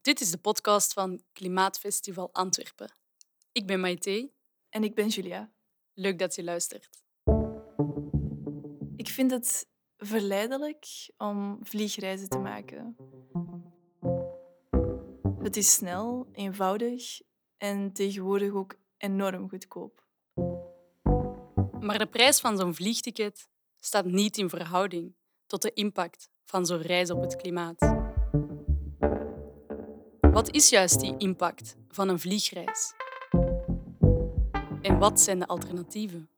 Dit is de podcast van Klimaatfestival Antwerpen. Ik ben Maite. En ik ben Julia. Leuk dat je luistert. Ik vind het verleidelijk om vliegreizen te maken. Het is snel, eenvoudig en tegenwoordig ook enorm goedkoop. Maar de prijs van zo'n vliegticket staat niet in verhouding tot de impact van zo'n reis op het klimaat. Wat is juist die impact van een vliegreis? En wat zijn de alternatieven?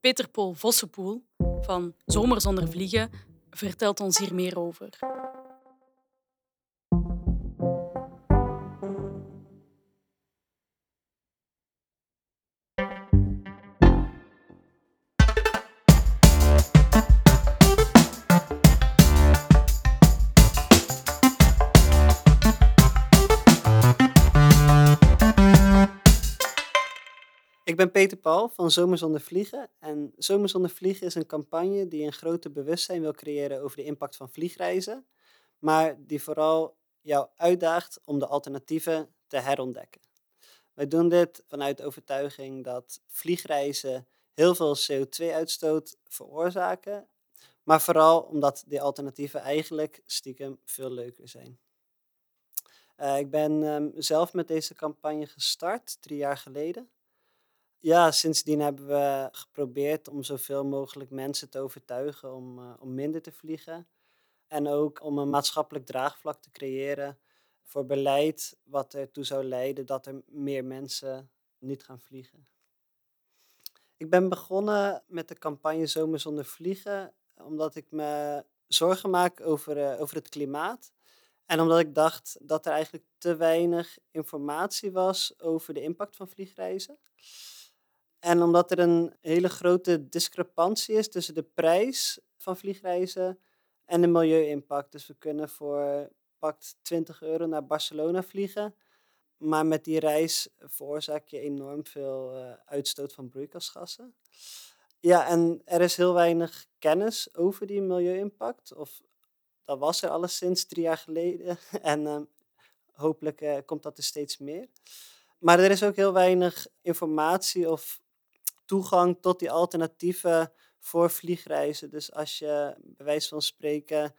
Peter Paul Vossenpoel van Zomer zonder vliegen vertelt ons hier meer over. Ben Peter Paul van Zomer zonder vliegen. En Zomer zonder vliegen is een campagne die een groter bewustzijn wil creëren over de impact van vliegreizen. Maar die vooral jou uitdaagt om de alternatieven te herontdekken. Wij doen dit vanuit de overtuiging dat vliegreizen heel veel CO2-uitstoot veroorzaken. Maar vooral omdat die alternatieven eigenlijk stiekem veel leuker zijn. Uh, ik ben um, zelf met deze campagne gestart drie jaar geleden. Ja, sindsdien hebben we geprobeerd om zoveel mogelijk mensen te overtuigen om, uh, om minder te vliegen. En ook om een maatschappelijk draagvlak te creëren voor beleid wat ertoe zou leiden dat er meer mensen niet gaan vliegen. Ik ben begonnen met de campagne Zomer zonder vliegen omdat ik me zorgen maak over, uh, over het klimaat. En omdat ik dacht dat er eigenlijk te weinig informatie was over de impact van vliegreizen. En omdat er een hele grote discrepantie is tussen de prijs van vliegreizen en de milieu-impact. Dus we kunnen voor pakt 20 euro naar Barcelona vliegen. Maar met die reis veroorzaak je enorm veel uh, uitstoot van broeikasgassen. Ja, en er is heel weinig kennis over die milieu-impact. Of dat was er alleszins drie jaar geleden. en uh, hopelijk uh, komt dat er steeds meer. Maar er is ook heel weinig informatie of toegang tot die alternatieven voor vliegreizen. Dus als je bij wijze van spreken,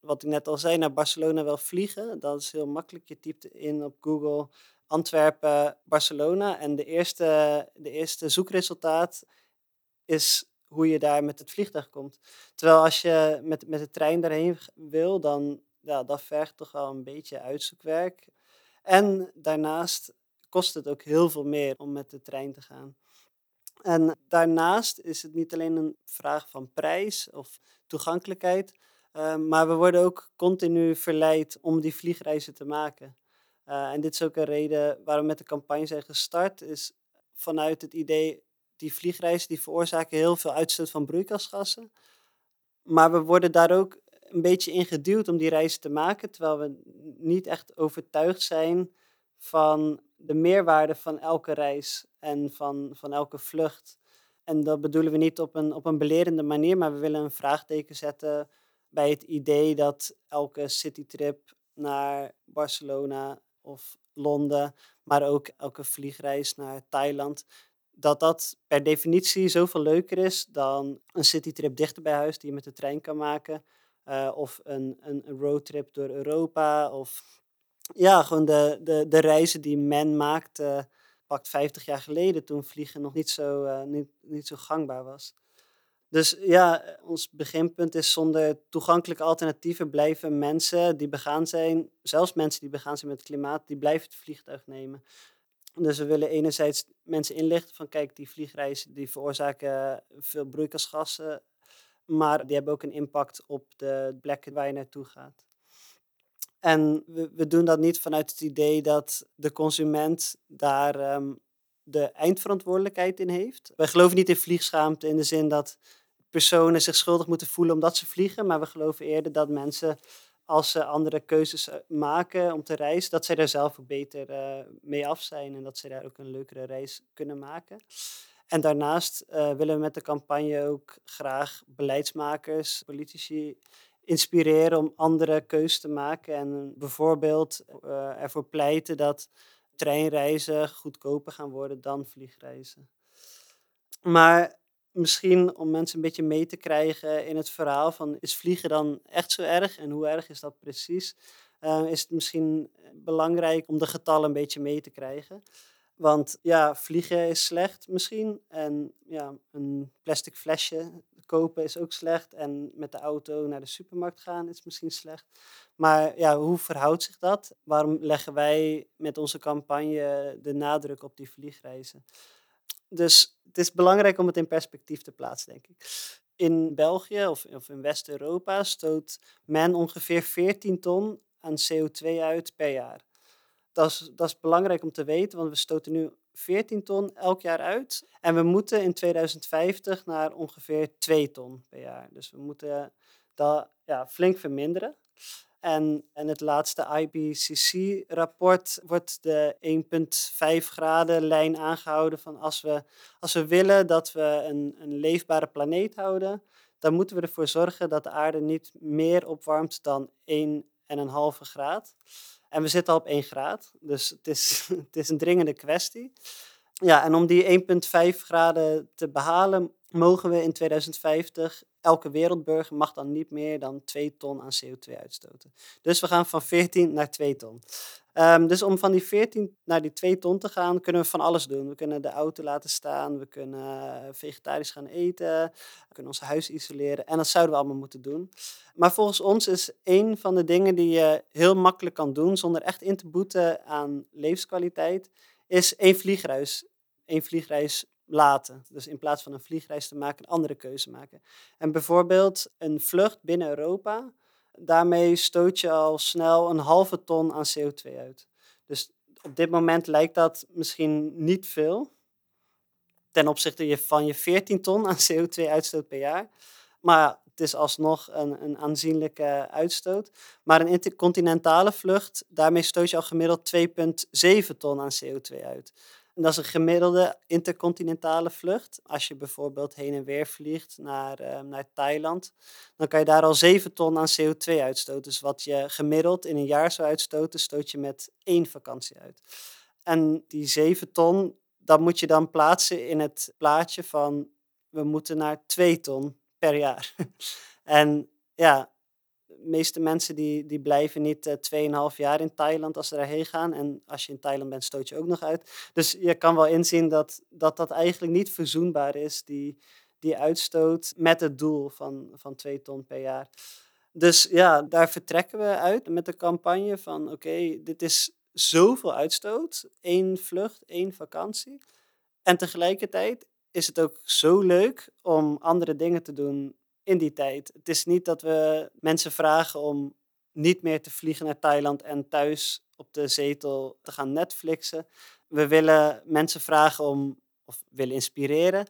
wat ik net al zei, naar Barcelona wil vliegen, dat is heel makkelijk. Je typt in op Google Antwerpen, Barcelona en de eerste, de eerste zoekresultaat is hoe je daar met het vliegtuig komt. Terwijl als je met, met de trein daarheen wil, dan ja, dat vergt toch wel een beetje uitzoekwerk. En daarnaast kost het ook heel veel meer om met de trein te gaan. En daarnaast is het niet alleen een vraag van prijs of toegankelijkheid, uh, maar we worden ook continu verleid om die vliegreizen te maken. Uh, en dit is ook een reden waarom we met de campagne zijn gestart, is vanuit het idee, die vliegreizen die veroorzaken heel veel uitstoot van broeikasgassen. Maar we worden daar ook een beetje in geduwd om die reizen te maken, terwijl we niet echt overtuigd zijn van de meerwaarde van elke reis en van, van elke vlucht. En dat bedoelen we niet op een, op een belerende manier, maar we willen een vraagteken zetten bij het idee dat elke citytrip naar Barcelona of Londen, maar ook elke vliegreis naar Thailand, dat dat per definitie zoveel leuker is dan een citytrip dichter bij huis die je met de trein kan maken. Uh, of een, een roadtrip door Europa. Of ja, gewoon de, de, de reizen die men maakte, pakt 50 jaar geleden, toen vliegen nog niet zo, uh, niet, niet zo gangbaar was. Dus ja, ons beginpunt is zonder toegankelijke alternatieven blijven mensen die begaan zijn, zelfs mensen die begaan zijn met het klimaat, die blijven het vliegtuig nemen. Dus we willen enerzijds mensen inlichten van kijk, die vliegreizen die veroorzaken veel broeikasgassen, maar die hebben ook een impact op de plekken waar je naartoe gaat. En we, we doen dat niet vanuit het idee dat de consument daar um, de eindverantwoordelijkheid in heeft. Wij geloven niet in vliegschaamte in de zin dat personen zich schuldig moeten voelen omdat ze vliegen, maar we geloven eerder dat mensen als ze andere keuzes eh, maken om te reizen, dat zij daar zelf ook beter uh, mee af zijn en dat ze daar ook een leukere reis kunnen maken. En daarnaast uh, willen we met de campagne ook graag beleidsmakers, politici inspireren om andere keuzes te maken. En bijvoorbeeld uh, ervoor pleiten dat treinreizen goedkoper gaan worden dan vliegreizen. Maar misschien om mensen een beetje mee te krijgen in het verhaal van is vliegen dan echt zo erg en hoe erg is dat precies? Uh, is het misschien belangrijk om de getallen een beetje mee te krijgen. Want ja, vliegen is slecht misschien. En ja, een plastic flesje kopen is ook slecht. En met de auto naar de supermarkt gaan is misschien slecht. Maar ja, hoe verhoudt zich dat? Waarom leggen wij met onze campagne de nadruk op die vliegreizen? Dus het is belangrijk om het in perspectief te plaatsen, denk ik. In België of, of in West-Europa stoot men ongeveer 14 ton aan CO2 uit per jaar. Dat is, dat is belangrijk om te weten, want we stoten nu 14 ton elk jaar uit. En we moeten in 2050 naar ongeveer 2 ton per jaar. Dus we moeten dat ja, flink verminderen. En in het laatste IPCC-rapport wordt de 1,5 graden lijn aangehouden van als we, als we willen dat we een, een leefbare planeet houden, dan moeten we ervoor zorgen dat de aarde niet meer opwarmt dan 1,5 graad. En we zitten al op 1 graad, dus het is, het is een dringende kwestie. Ja, en om die 1,5 graden te behalen, mogen we in 2050, elke wereldburger mag dan niet meer dan 2 ton aan CO2 uitstoten. Dus we gaan van 14 naar 2 ton. Um, dus om van die 14 naar die 2 ton te gaan, kunnen we van alles doen. We kunnen de auto laten staan, we kunnen vegetarisch gaan eten, we kunnen ons huis isoleren. En dat zouden we allemaal moeten doen. Maar volgens ons is een van de dingen die je heel makkelijk kan doen, zonder echt in te boeten aan levenskwaliteit, is één vliegreis. Één vliegreis laten. Dus in plaats van een vliegreis te maken, een andere keuze maken. En bijvoorbeeld een vlucht binnen Europa, daarmee stoot je al snel een halve ton aan CO2 uit. Dus op dit moment lijkt dat misschien niet veel, ten opzichte van je 14 ton aan CO2-uitstoot per jaar. Maar het is alsnog een, een aanzienlijke uitstoot. Maar een intercontinentale vlucht, daarmee stoot je al gemiddeld 2,7 ton aan CO2 uit. Dat is een gemiddelde intercontinentale vlucht. Als je bijvoorbeeld heen en weer vliegt naar, uh, naar Thailand, dan kan je daar al 7 ton aan CO2 uitstoten. Dus wat je gemiddeld in een jaar zou uitstoten, stoot je met één vakantie uit. En die 7 ton, dat moet je dan plaatsen in het plaatje van we moeten naar 2 ton per jaar. en ja, meeste mensen die, die blijven niet uh, 2,5 jaar in Thailand als ze daarheen gaan. En als je in Thailand bent, stoot je ook nog uit. Dus je kan wel inzien dat dat, dat eigenlijk niet verzoenbaar is, die, die uitstoot, met het doel van, van 2 ton per jaar. Dus ja, daar vertrekken we uit met de campagne van oké, dit is zoveel uitstoot. één vlucht, één vakantie. En tegelijkertijd is het ook zo leuk om andere dingen te doen in die tijd. Het is niet dat we mensen vragen om niet meer te vliegen naar Thailand en thuis op de zetel te gaan Netflixen. We willen mensen vragen om, of willen inspireren,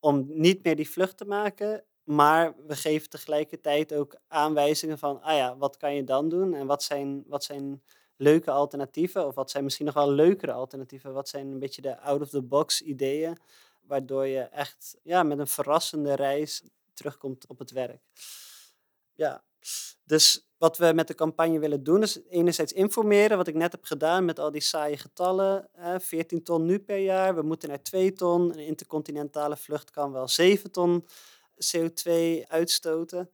om niet meer die vlucht te maken. Maar we geven tegelijkertijd ook aanwijzingen van, ah ja, wat kan je dan doen? En wat zijn, wat zijn leuke alternatieven? Of wat zijn misschien nog wel leukere alternatieven? Wat zijn een beetje de out-of-the-box ideeën? Waardoor je echt ja, met een verrassende reis terugkomt op het werk. Ja, dus wat we met de campagne willen doen is enerzijds informeren, wat ik net heb gedaan met al die saaie getallen. 14 ton nu per jaar, we moeten naar 2 ton. Een intercontinentale vlucht kan wel 7 ton CO2 uitstoten.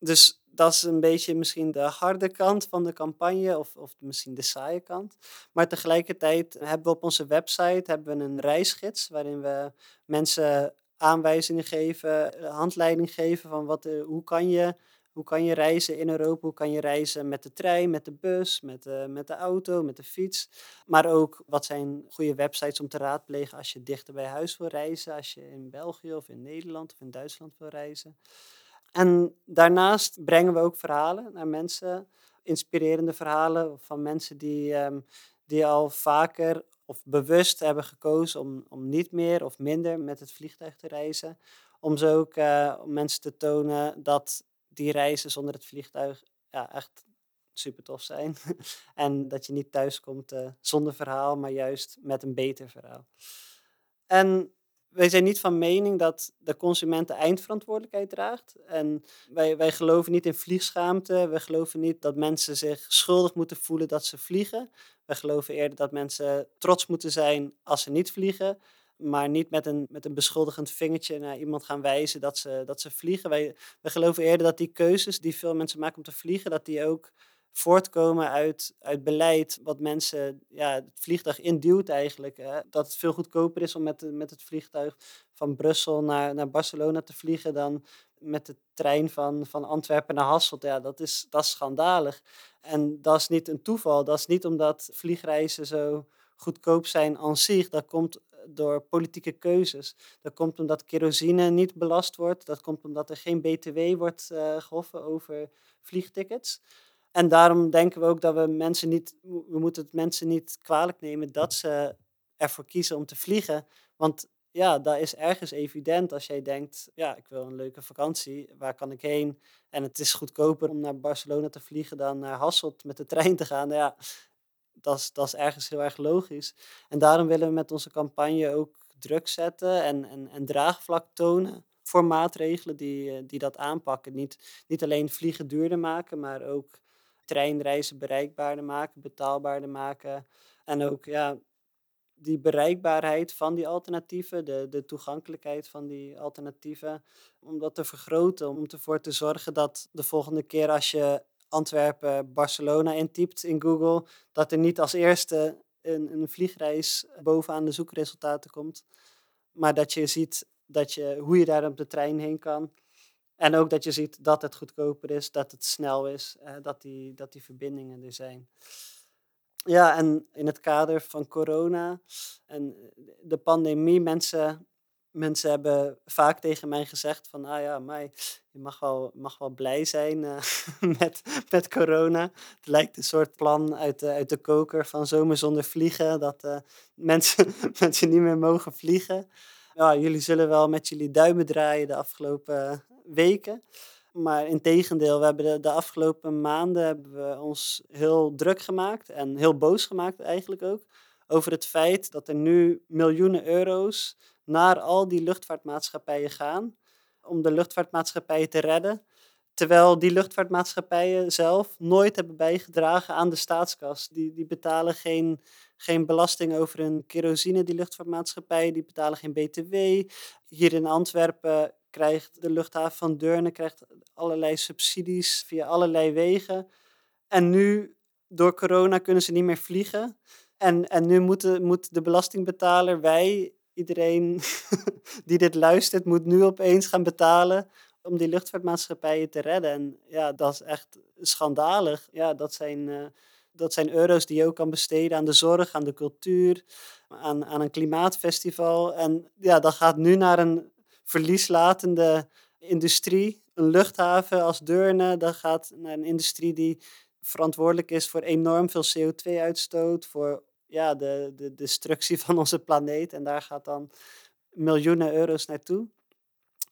Dus dat is een beetje misschien de harde kant van de campagne, of, of misschien de saaie kant. Maar tegelijkertijd hebben we op onze website hebben we een reisgids waarin we mensen aanwijzingen geven, eh, handleiding geven van wat, uh, hoe, kan je, hoe kan je reizen in Europa, hoe kan je reizen met de trein, met de bus, met de, met de auto, met de fiets. Maar ook wat zijn goede websites om te raadplegen als je dichter bij huis wil reizen, als je in België of in Nederland of in Duitsland wil reizen. En daarnaast brengen we ook verhalen naar mensen, inspirerende verhalen van mensen die, um, die al vaker of bewust hebben gekozen om, om niet meer of minder met het vliegtuig te reizen. Om zo ook uh, om mensen te tonen dat die reizen zonder het vliegtuig ja, echt super tof zijn. en dat je niet thuis komt uh, zonder verhaal, maar juist met een beter verhaal. En wij zijn niet van mening dat de consument de eindverantwoordelijkheid draagt. En wij, wij geloven niet in vliegschaamte. We geloven niet dat mensen zich schuldig moeten voelen dat ze vliegen. We geloven eerder dat mensen trots moeten zijn als ze niet vliegen. Maar niet met een, met een beschuldigend vingertje naar iemand gaan wijzen dat ze, dat ze vliegen. Wij, wij geloven eerder dat die keuzes die veel mensen maken om te vliegen, dat die ook voortkomen uit, uit beleid wat mensen ja, het vliegtuig induwt eigenlijk. Hè? Dat het veel goedkoper is om met, met het vliegtuig van Brussel naar, naar Barcelona te vliegen dan met de trein van, van Antwerpen naar Hasselt. Ja, dat is, dat is schandalig. En dat is niet een toeval. Dat is niet omdat vliegreizen zo goedkoop zijn aan zich. Dat komt door politieke keuzes. Dat komt omdat kerosine niet belast wordt. Dat komt omdat er geen BTW wordt uh, gehoffen over vliegtickets. En daarom denken we ook dat we mensen niet, we moeten het mensen niet kwalijk nemen dat ze ervoor kiezen om te vliegen. Want ja, dat is ergens evident als jij denkt, ja, ik wil een leuke vakantie, waar kan ik heen? En het is goedkoper om naar Barcelona te vliegen dan naar Hasselt met de trein te gaan. Ja, dat is, dat is ergens heel erg logisch. En daarom willen we met onze campagne ook druk zetten en, en, en draagvlak tonen voor maatregelen die, eh, die dat aanpakken. Niet, niet alleen vliegen duurder maken, maar ook treinreizen bereikbaarder maken, betaalbaarder maken. En ook ja, die bereikbaarheid van die alternatieven, de, de toegankelijkheid van die alternatieven, om dat te vergroten, om ervoor te zorgen dat de volgende keer als je Antwerpen, Barcelona intypt in Google, dat er niet als eerste een, een vliegreis bovenaan de zoekresultaten komt, maar dat je ziet dat je, hoe je daar op de trein heen kan. En ook dat je ziet dat het goedkoper is, dat het snel is, eh, dat, die, dat die verbindingen er zijn. Ja, en in het kader van corona en de pandemie, mensen, mensen hebben vaak tegen mij gezegd van, ah ja, maar je mag wel, mag wel blij zijn uh, met, met corona. Het lijkt een soort plan uit de, uit de koker van zomer zonder vliegen, dat uh, mensen, mensen niet meer mogen vliegen. Ja, jullie zullen wel met jullie duimen draaien de afgelopen weken. Maar in tegendeel, we hebben de, de, afgelopen maanden hebben we ons heel druk gemaakt en heel boos gemaakt eigenlijk ook. Over het feit dat er nu miljoenen euro's naar al die luchtvaartmaatschappijen gaan. Om de luchtvaartmaatschappijen te redden. Terwijl die luchtvaartmaatschappijen zelf nooit hebben bijgedragen aan de staatskas. Die, die betalen geen, geen belasting over hun kerosine, die luchtvaartmaatschappijen. Die betalen geen BTW. Hier in Antwerpen krijgt de luchthaven van Deurne krijgt allerlei subsidies via allerlei wegen. En nu, door corona, kunnen ze niet meer vliegen. En, en nu moet moet de belastingbetaler, wij, iedereen die dit luistert, moet nu opeens gaan betalen om die luchtvaartmaatschappijen te redden. En ja, dat is echt schandalig. Ja, dat zijn, uh, dat zijn euro's die je ook kan besteden aan de zorg, aan de cultuur, aan, aan een klimaatfestival. En ja, dat gaat nu naar een verlieslatende industrie. Een luchthaven als Deurne, dat gaat naar een industrie die verantwoordelijk is voor enorm veel CO2-uitstoot, voor ja, de, de destructie van onze planeet. En daar gaat dan miljoenen euro's naartoe.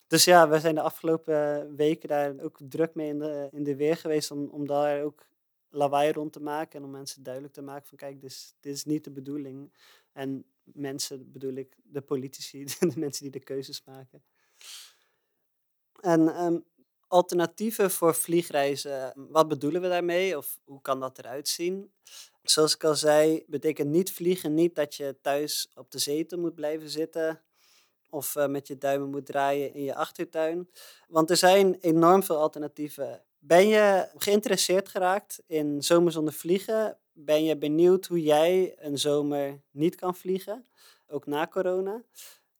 Dus ja, we zijn de afgelopen weken daar ook druk mee in de, in de weer geweest om, om daar ook lawaai rond te maken en om mensen duidelijk te maken van kijk, dit is, dit is niet de bedoeling. En mensen bedoel ik de politici, de mensen die de keuzes maken. En um, alternatieven voor vliegreizen, wat bedoelen we daarmee of hoe kan dat eruit zien? Zoals ik al zei, betekent niet vliegen niet dat je thuis op de zetel moet blijven zitten of uh, met je duimen moet draaien in je achtertuin. Want er zijn enorm veel alternatieven. Ben je geïnteresseerd geraakt in zomer zonder vliegen? Ben je benieuwd hoe jij een zomer niet kan vliegen, ook na corona?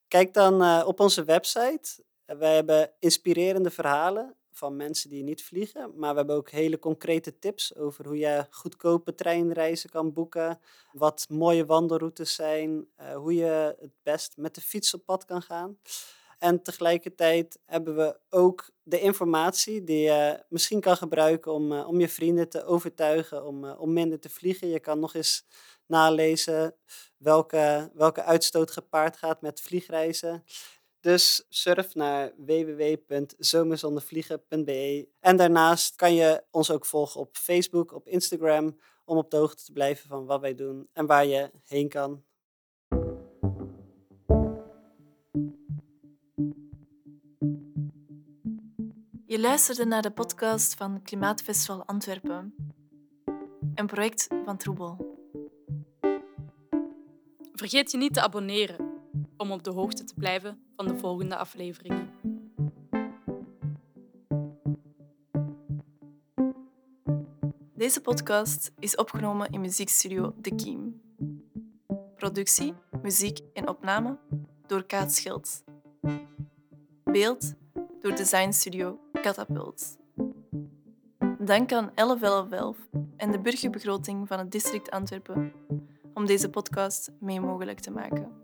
Kijk dan uh, op onze website. Wij hebben inspirerende verhalen van mensen die niet vliegen, maar we hebben ook hele concrete tips over hoe je goedkope treinreizen kan boeken, wat mooie wandelroutes zijn, uh, hoe je het best met de fiets op pad kan gaan. En tegelijkertijd hebben we ook de informatie die je misschien kan gebruiken om, uh, om je vrienden te overtuigen om, uh, om minder te vliegen. Je kan nog eens nalezen welke, welke uitstoot gepaard gaat met vliegreizen. Dus surf naar www.zomerzondervliegen.be. En daarnaast kan je ons ook volgen op Facebook, op Instagram, om op de hoogte te blijven van wat wij doen en waar je heen kan. Je luisterde naar de podcast van Klimaatfestival Antwerpen, een project van Troebel. Vergeet je niet te abonneren om op de hoogte te blijven van de volgende afleveringen. Deze podcast is opgenomen in muziekstudio De Kiem. Productie, muziek en opname door Kaat Schild. Beeld door designstudio Catapult. Dank aan 1111 en de burgerbegroting van het district Antwerpen om deze podcast mee mogelijk te maken.